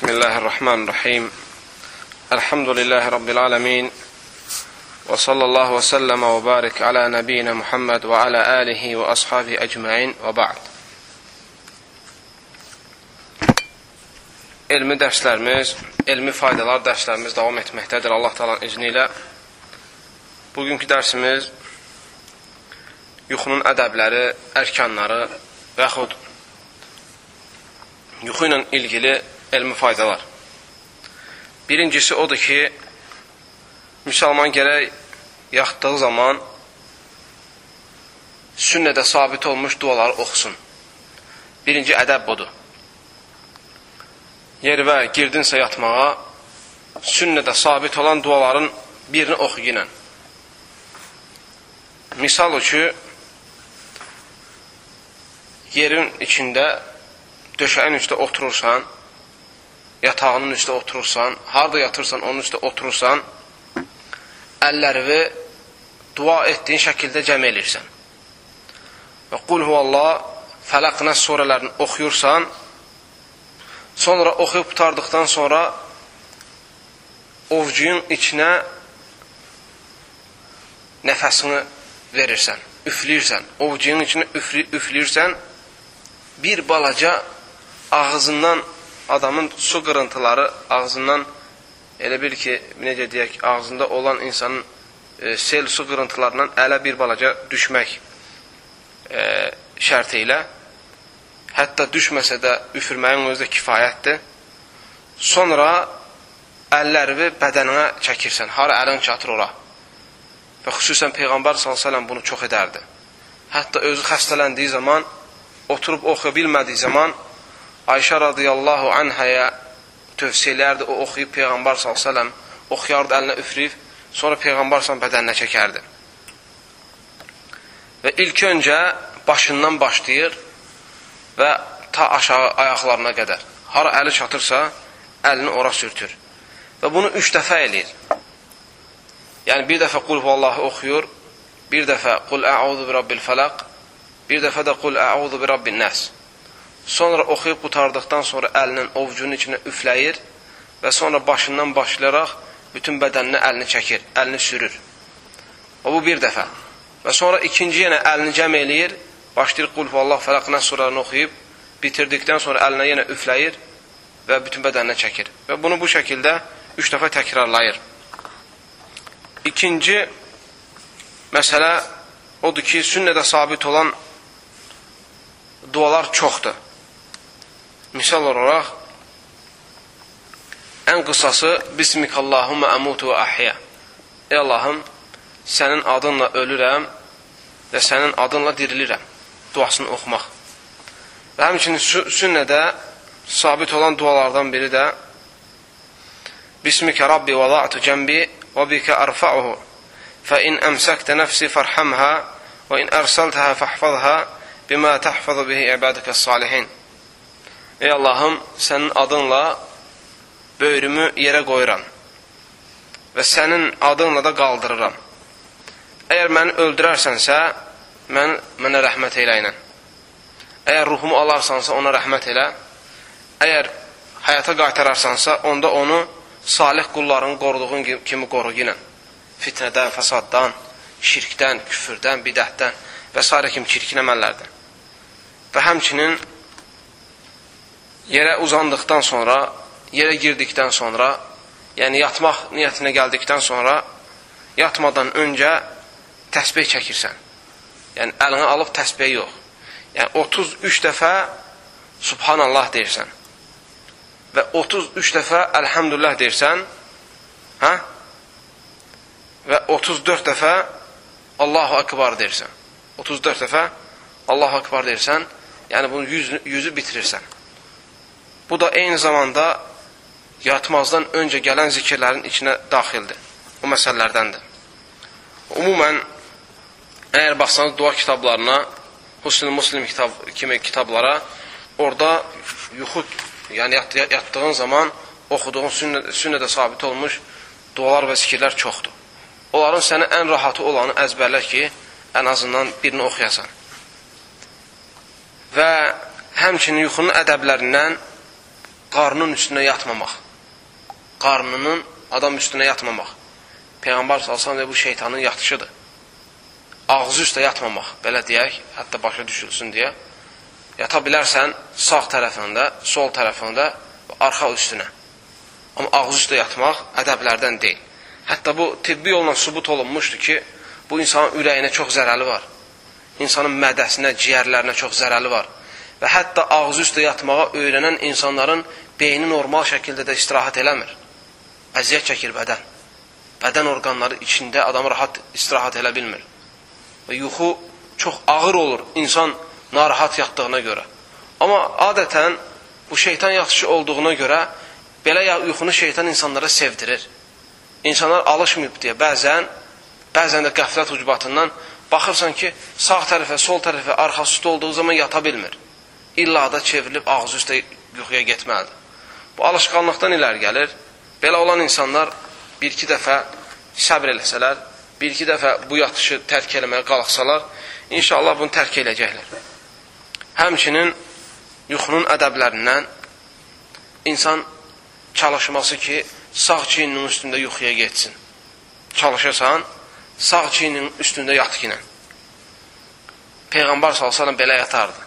بسم الله الرحمن الرحيم الحمد لله رب العالمين وصلى الله وسلم وبارك على نبينا محمد وعلى آله وأصحابه أجمعين وبعد Elmi dərslərimiz, elmi faydalar dərslərimiz davam etməkdədir Allah talan izni ilə. Bugünkü dərsimiz yuxunun ədəbləri, ərkanları və yaxud yuxu ilə ilgili elmi faydalar. Birincisi odur ki, müsəlman gərək yatdığı zaman sünnədə sabit olmuş duaları oxusun. Birinci ədəb budur. Yervə girdinsə yatmağa, sünnədə sabit olan duaların birini oxu yinən. Misal ki, yerin içində, döşəyin üstə oturursan, yatağının üstə oturursan, harada yatırsan, onun üstə oturursan, əllərini dua etdiyin şəkildə cəm elirsən. Və qul huvallah, fələq nəs surələrini oxuyursan, sonra oxuyub qutardıqdan sonra ovcuyun içinə nəfəsini verirsən, üfləyirsən, ovcuyun içinə üfləyirsən, bir balaca ağzından adamın su qırıntıları ağzından elə bil ki, necə deyək, ağzında olan insanın e, sel su qırıntılarından ələ bir balaca düşmək e, şərti ilə hətta düşməsə də üfürməyin özü də kifayətdir. Sonra əllərini bədəninə çəkirsən. Hara əlin çatır ora. Və xüsusən Peyğəmbər s.ə.v bunu çox edərdi. Hətta özü xəstələndiyi zaman, oturub oxuya bilmədiyi zaman Ayşə radiyallahu anhəyə tövsiyə elərdi, o oxuyub Peyğəmbər s.ə.v oxuyardı əlinə üfriyib, sonra Peyğəmbər s.ə.v bədəninə çəkərdi. Və ilk öncə başından başlayır və ta aşağı ayaqlarına qədər. Hara əli çatırsa, əlini ora sürtür. Və bunu üç dəfə eləyir. Yəni, bir dəfə qul vallahu oxuyur, bir dəfə qul əuzu bi rabbil fələq, bir dəfə də qul əuzu bi rabbin nəs. Sonra oxuyub qutardıqdan sonra əlinin ovcunun içinə üfləyir və sonra başından başlayaraq bütün bədəninə əlini çəkir, əlini sürür. O, bu bir dəfə. Və sonra ikinci yenə əlini cəm eləyir, başlayır qul vallah fələqnə surələrini oxuyub, bitirdikdən sonra əlinə yenə üfləyir və bütün bədəninə çəkir. Və bunu bu şəkildə üç dəfə təkrarlayır. İkinci məsələ odur ki, sünnədə sabit olan dualar çoxdur. Misal olaraq, ən qısası Bismikallahumma əmutu və əhyə. Ey Allahım, sənin adınla ölürəm və sənin adınla dirilirəm. Duasını oxumaq. Və həmçinin sünnədə sabit olan dualardan biri də Bismikə Rabbi və da'tu cəmbi və bikə ərfa'uhu fə in əmsəkdə nəfsi fərhəmhə və in ərsəltəhə fəhfəzhə bimə təhfəzu bihi ibadəkə salihin. Ey Allahım, sənin adınla böyrümü yerə qoyuram və sənin adınla da qaldırıram. Əgər məni öldürərsənsə, mən, mənə rəhmət elə ilə. Əgər ruhumu alarsansa, ona rəhmət elə. Əgər həyata qaytararsansa, onda onu salih qulların qoruduğun kimi qoru ilə. Fitnədən, fəsaddan, şirkdən, küfürdən, bidətdən və s. kimi çirkin əməllərdən. Və həmçinin yerə uzandıqdan sonra, yerə girdikdən sonra, yəni yatmaq niyyətinə gəldikdən sonra, yatmadan öncə təsbih çəkirsən. Yəni əlini alıb təsbih yox. Yəni 33 dəfə Subhanallah deyirsən. Və 33 dəfə Əlhəmdülillah deyirsən. Hə? Və 34 dəfə Allahu Akbar deyirsən. 34 dəfə Allahu Akbar deyirsən. Yəni bunu 100, 100-ü bitirirsən. Bu da eyni zamanda yatmazdan öncə gələn zikirlərin içinə daxildir. O məsələlərdəndir. Umumən, əgər baxsanız dua kitablarına, Husn-ı Muslim kitab, kimi kitablara, orada yuxu, yəni yat, yatdığın zaman oxuduğun sünnə, sünnədə sabit olmuş dualar və zikirlər çoxdur. Onların sənə ən rahatı olanı əzbərlə ki, ən azından birini oxuyasan. Və həmçinin yuxunun ədəblərindən qarnının üstünə yatmamaq. Qarnının adam üstünə yatmamaq. Peyğəmbər sallallahu bu şeytanın yatışıdır. Ağzı üstə yatmamaq, belə deyək, hətta başa düşülsün deyə. Yata bilərsən sağ tərəfində, sol tərəfində və arxa üstünə. Amma ağzı üstə yatmaq ədəblərdən deyil. Hətta bu tibbi yolla sübut olunmuşdur ki, bu insanın ürəyinə çox zərəli var. İnsanın mədəsinə, ciyərlərinə çox zərəli var. Və hətta ağzı üstə yatmağa öyrənən insanların beyni normal şəkildə də istirahət eləmir. Əziyyət çəkir bədən. Bədən orqanları içində adam rahat istirahət elə bilmir. Və yuxu çox ağır olur insan narahat yatdığına görə. Amma adətən bu şeytan yaxşı olduğuna görə belə yuxunu şeytan insanlara sevdirir. İnsanlar alışmayıb deyə bəzən, bəzən də qəflət ucbatından baxırsan ki, sağ tərəfə, sol tərəfə, arxası üstə olduğu zaman yata bilmir. İlla da çevrilib ağzı üstə yuxuya getməlidir. Bu alışqanlıqdan iləri gəlir. Belə olan insanlar bir-iki dəfə səbr eləsələr, bir-iki dəfə bu yatışı tərk eləməyə qalxsalar, inşallah bunu tərk eləyəcəklər. Həmçinin yuxunun ədəblərindən insan çalışması ki, sağ çiyninin üstündə yuxuya getsin. Çalışırsan, sağ çiyninin üstündə yat ki ilə. Peyğəmbər s.ə.v belə yatardı.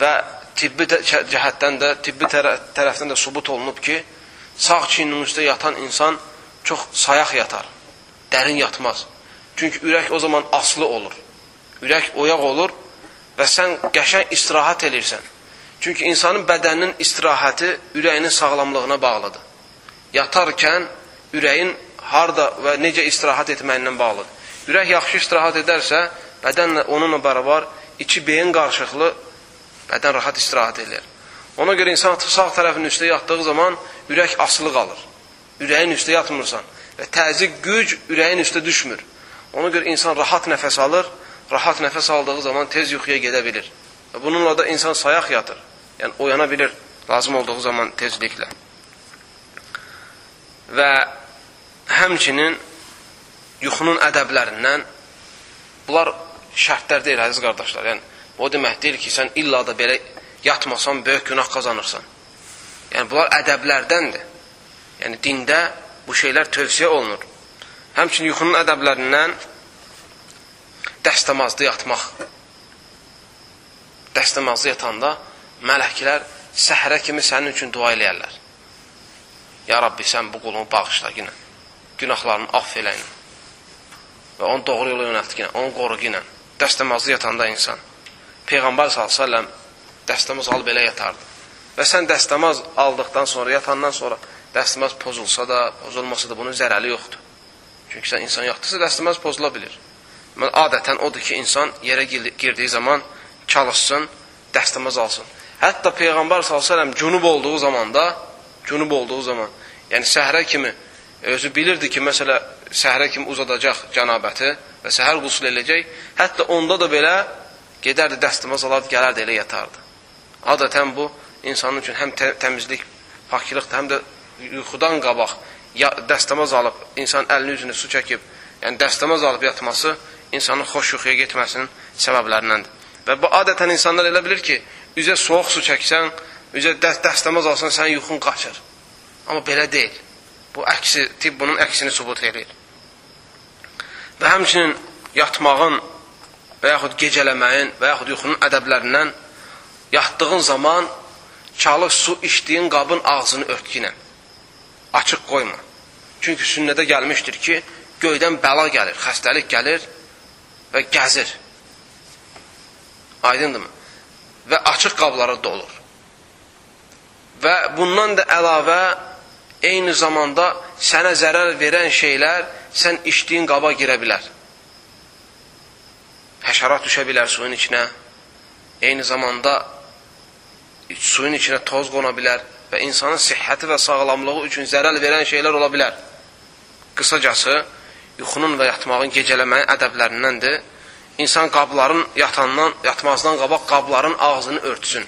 Və tibbi cəhətdən də, tibbi tərəfdən də subut olunub ki, sağ çiyninin üstə yatan insan çox sayaq yatar, dərin yatmaz. Çünki ürək o zaman aslı olur. Ürək oyaq olur və sən qəşəng istirahət eləyirsən. Çünki insanın bədəninin istirahəti ürəyinin sağlamlığına bağlıdır. Yatarkən ürəyin harda və necə istirahət etməyindən bağlıdır. Ürək yaxşı istirahət edərsə, bədənlə onunla bərabər iki beyin qarışıqlı bədən rahat istirahət edir. Ona görə insan sağ tərəfinin üstə yatdığı zaman ürək asılı qalır. Ürəyin üstə yatmırsan və təzyiq güc ürəyin üstə düşmür. Ona görə insan rahat nəfəs alır, rahat nəfəs aldığı zaman tez yuxuya gedə bilir. Və bununla da insan sayaq yatır. Yəni oyana bilir lazım olduğu zaman tezliklə. Və həmçinin yuxunun ədəblərindən bunlar şərtlər deyil, əziz qardaşlar. Yəni o demək deyil ki, sən illa da belə yatmasan böyük günah qazanırsan. Yəni bunlar ədəblərdəndir. Yəni dində bu şeylər tövsiyə olunur. Həmçinin yuxunun ədəblərindən dəstəmazda yatmaq. Dəstəmazda yatanda mələklər səhərə kimi sənin üçün dua eləyərlər. Ya Rabbi, sən bu qulumu bağışla yine. Günahlarını aff elə ilə. Və onu doğru yola yönəlt yine. Onu qoru yine. Dəstəmazda yatanda insan. Peyğəmbər s.ə.v dəstəmaz alıb belə yatardı. Və sən dəstəmaz aldıqdan sonra, yatandan sonra dəstəmaz pozulsa da, pozulmasa da bunun zərəli yoxdur. Çünki sən insan yatdırsa dəstəmaz pozula bilir. Adətən odur ki, insan yerə girdiyi zaman çalışsın, dəstəmaz alsın. Hətta Peyğəmbər s.ə.v cünub olduğu zamanda, cünub olduğu zaman, yəni səhrə kimi özü bilirdi ki, məsələ səhrə kimi uzadacaq cənabəti və səhər qusul eləyəcək. Hətta onda da belə gedərdi dəstəmaz alardı, gələrdi elə yatardı. Adətən bu insanın üçün həm təmizlik, fakirlikdir, həm də yuxudan qabaq ya, dəstəmaz alıb, insan əlini üzünü su çəkib, yəni dəstəmaz alıb yatması insanın xoş yuxuya getməsinin səbəblərindəndir. Və bu adətən insanlar elə bilir ki, üzə soğuq su çəksən, üzə də dəstəmaz alsan, sənin yuxun qaçır. Amma belə deyil. Bu əksi, tibb bunun əksini subut edir. Və həmçinin yatmağın və yaxud gecələməyin və yaxud yuxunun ədəblərindən yatdığın zaman çalıq su içdiyin qabın ağzını örtkinə. Açıq qoyma. Çünki sünnədə gəlmişdir ki, göydən bəla gəlir, xəstəlik gəlir və gəzir. Aydındırmı? Və açıq qablara dolur. Və bundan da əlavə eyni zamanda sənə zərər verən şeylər sən içdiyin qaba girə bilər. Həşərat düşə bilər suyun içinə. Eyni zamanda suyun içinə toz qona bilər və insanın sihhəti və sağlamlığı üçün zərər verən şeylər ola bilər. Qısacası, yuxunun və yatmağın gecələməyin ədəblərindəndir insan qabların yatandan, yatmazdan qabaq qabların ağzını örtsün.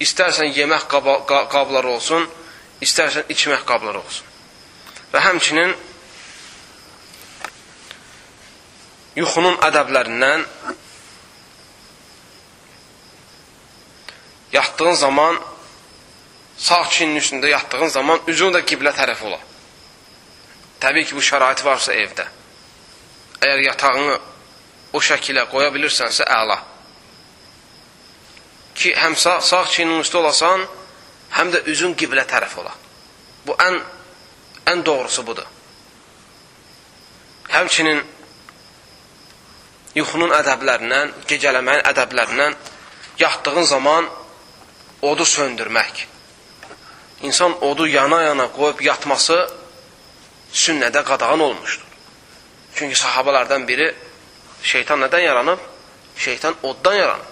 İstərsən yemək qaba, qabları olsun, istərsən içmək qabları olsun. Və həmçinin yuxunun ədəblərindən yatdığın zaman sağ çinin üstündə yatdığın zaman üzün də qiblə tərəfi ola. Təbii ki, bu şərait varsa evdə. Əgər yatağını o şəkilə qoya bilirsənsə, əla. Ki, həm sağ, sağ çinin üstü olasan, həm də üzün qiblə tərəf ola. Bu ən, ən doğrusu budur. Həmçinin yuxunun ədəblərindən, gecələməyin ədəblərindən yatdığın zaman odu söndürmək. İnsan odu yana-yana qoyub yatması sünnədə qadağan olmuşdur. Çünki sahabalardan biri şeytan nədən yaranıb? Şeytan oddan yaranıb.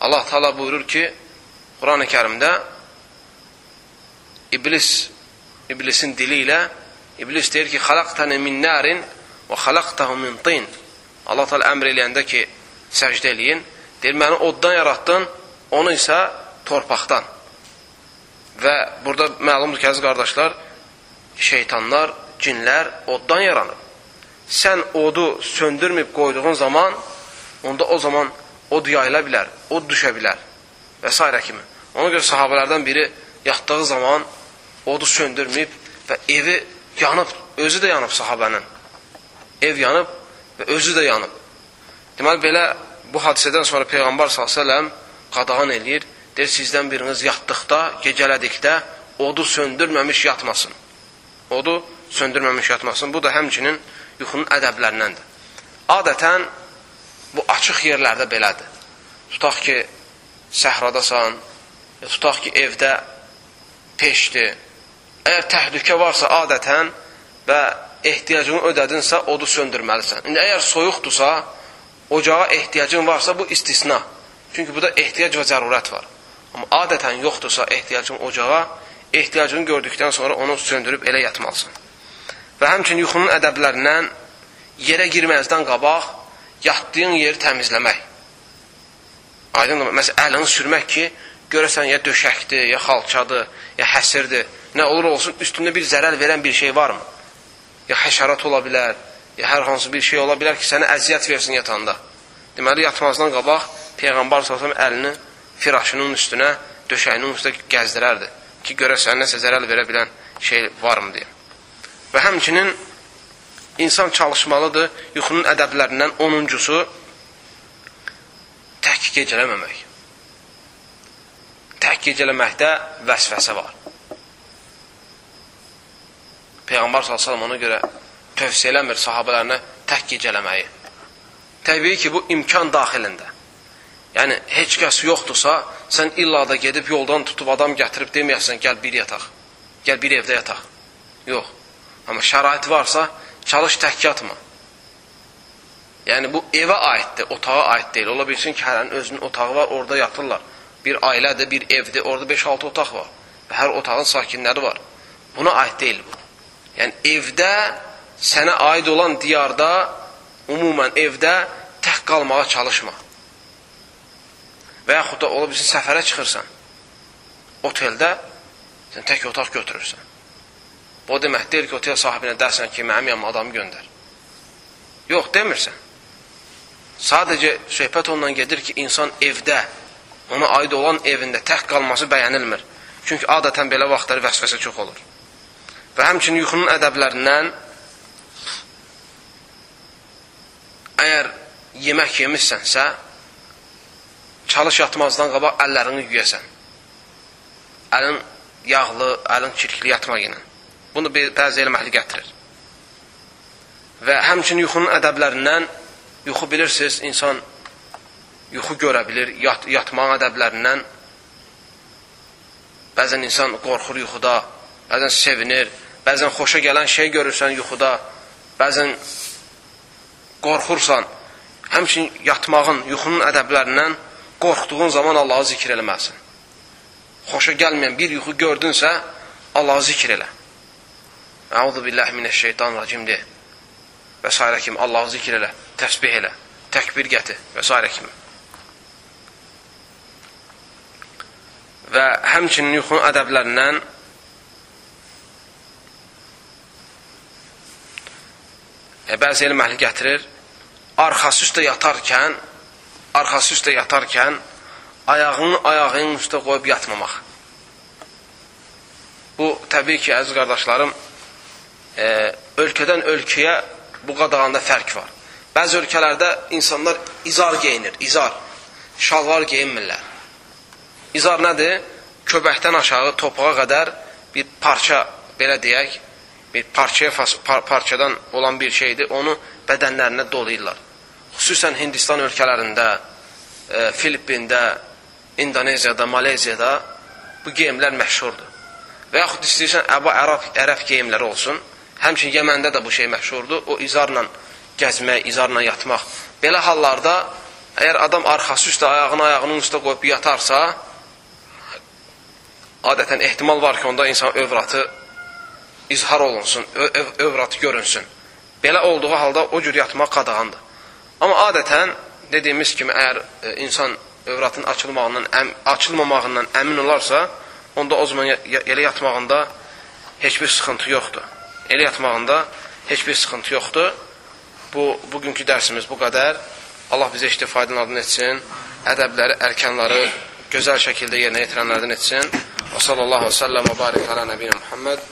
Allah Taala buyurur ki, Quran-ı Kərimdə İblis İblisin dili ilə İblis deyir ki, "Xalaqtani min narin və xalaqtahu min tin." Allah Taala əmr eləyəndə ki, səcdə eləyin, deyir, "Məni oddan yaratdın, onu isə torpaqdan." Və burada məlumdur ki, əziz qardaşlar, şeytanlar, cinlər oddan yaranır. Sən odu söndürməyib qoyduğun zaman, onda o zaman od yayıla bilər, od düşə bilər və s. kimi. Ona görə sahabələrdən biri yatdığı zaman odu söndürməyib və evi yanıb, özü də yanıb sahabənin. Ev yanıb və özü də yanıb. Deməli, belə bu hadisədən sonra Peyğəmbər s.ə.v qadağan eləyir, deyir, sizdən biriniz yatdıqda, gecələdikdə odu söndürməmiş yatmasın. Odu söndürməmiş yatmasın. Bu da həmçinin yuxunun ədəblərindəndir. Adətən, bu açıq yerlərdə belədir. Tutaq ki, səhradasan, tutaq ki, evdə peşdir, Əgər təhlükə varsa adətən və ehtiyacını ödədinsə, odu söndürməlisən. İndi əgər soyuqdursa, ocağa ehtiyacın varsa, bu istisna. Çünki burada ehtiyac və zərurət var. Amma adətən yoxdursa ehtiyacın ocağa, ehtiyacını gördükdən sonra onu söndürüb elə yatmalısan. Və həmçin yuxunun ədəblərindən yerə girməzdən qabaq yatdığın yeri təmizləmək. Aydın məsələn, əlini sürmək ki, görəsən ya döşəkdir, ya xalçadır, ya həsirdir nə olur olsun üstündə bir zərər verən bir şey varmı? Ya həşərat ola bilər, ya hər hansı bir şey ola bilər ki, sənə əziyyət versin yatanda. Deməli, yatmazdan qabaq Peyğəmbər s.ə.v əlini firaşının üstünə, döşəyinin üstünə gəzdirərdi ki, görəsən nəsə zərər verə bilən şey varmı deyə. Və həmçinin insan çalışmalıdır yuxunun ədəblərindən 10-uncusu tək gecələməmək. Tək gecələməkdə vəsvəsə var. Peyğəmbər s.ə.v ona görə tövsiyə eləmir sahabələrinə tək gecələməyi. Təbii ki, bu imkan daxilində. Yəni, heç kəs yoxdursa, sən illa da gedib yoldan tutub adam gətirib deməyəsən, gəl bir yataq, gəl bir evdə yataq. Yox. Amma şərait varsa, çalış tək yatma. Yəni, bu evə aiddir, otağa aid deyil. Ola bilsin ki, hərənin özünün otağı var, orada yatırlar. Bir ailədir, bir evdir, orada 5-6 otaq var. Və hər otağın sakinləri var. Buna aid deyil bu. Yəni evdə sənə aid olan diyarda, umumən evdə tək qalmağa çalışma. Və yaxud da ola bilsin səfərə çıxırsan. Oteldə sən tək otaq götürürsən. Bu demək deyil ki, otel sahibinə dərsən ki, mənim yanıma adamı göndər. Yox, demirsən. Sadəcə söhbət ondan gedir ki, insan evdə, ona aid olan evində tək qalması bəyənilmir. Çünki adətən belə vaxtları vəsvəsə çox olur. Və həmçinin yuxunun ədəblərindən əgər yemək yemişsənsə, çalış yatmazdan qabaq əllərini yuyəsən. Əlin yağlı, əlin çirkli yatmaq ilə. Bunu bəzi eləməkli gətirir. Və həmçinin yuxunun ədəblərindən, yuxu bilirsiniz, insan yuxu görə bilir, yat, yatmağın ədəblərindən. Bəzən insan qorxur yuxuda, bəzən sevinir, bəzən xoşa gələn şey görürsən yuxuda, bəzən qorxursan, həmçin yatmağın, yuxunun ədəblərindən qorxduğun zaman Allahı zikr eləməlisin. Xoşa gəlməyən bir yuxu gördünsə, Allahı zikr elə. Əuzu billahi minəşşeytanirracim de. Və s. kimi Allahı zikr elə, təsbih elə, təkbir gətir və s. kimi. Və həmçinin yuxunun ədəblərindən e, bəzi elm əhli gətirir, arxası üstə yatarkən, arxası üstə yatarkən ayağını ayağının üstə qoyub yatmamaq. Bu, təbii ki, əziz qardaşlarım, e, ölkədən ölkəyə bu qadağanda fərq var. Bəzi ölkələrdə insanlar izar geyinir, izar. Şalvar geyinmirlər. İzar nədir? Köbəkdən aşağı topuğa qədər bir parça, belə deyək, bir parçaya par parçadan olan bir şeydir. Onu bədənlərinə dolayırlar. Xüsusən Hindistan ölkələrində, e, Filippində, İndoneziyada, Maleziyada bu geyimlər məşhurdur. Və yaxud istəyirsən əba ərəf, ərəf geyimləri olsun. Həmçin Yəməndə də bu şey məşhurdur. O izarla gəzmək, izarla yatmaq. Belə hallarda əgər adam arxası üstə ayağını ayağının üstə qoyub yatarsa, adətən ehtimal var ki, onda insan övratı izhar olunsun, öv övratı görünsün. Belə olduğu halda o cür yatmaq qadağandır. Amma adətən dediyimiz kimi əgər e, insan övratın açılmağından, əm, açılmamağından əmin olarsa, onda o zaman elə yatmağında heç bir sıxıntı yoxdur. Elə yatmağında heç bir sıxıntı yoxdur. Bu, bugünkü dərsimiz bu qədər. Allah bizə işte faydalardan etsin, ədəbləri, ərkanları gözəl şəkildə yerinə yetirənlərdən etsin. Və sallallahu və səlləm və barik alə nəbiyyə Muhammed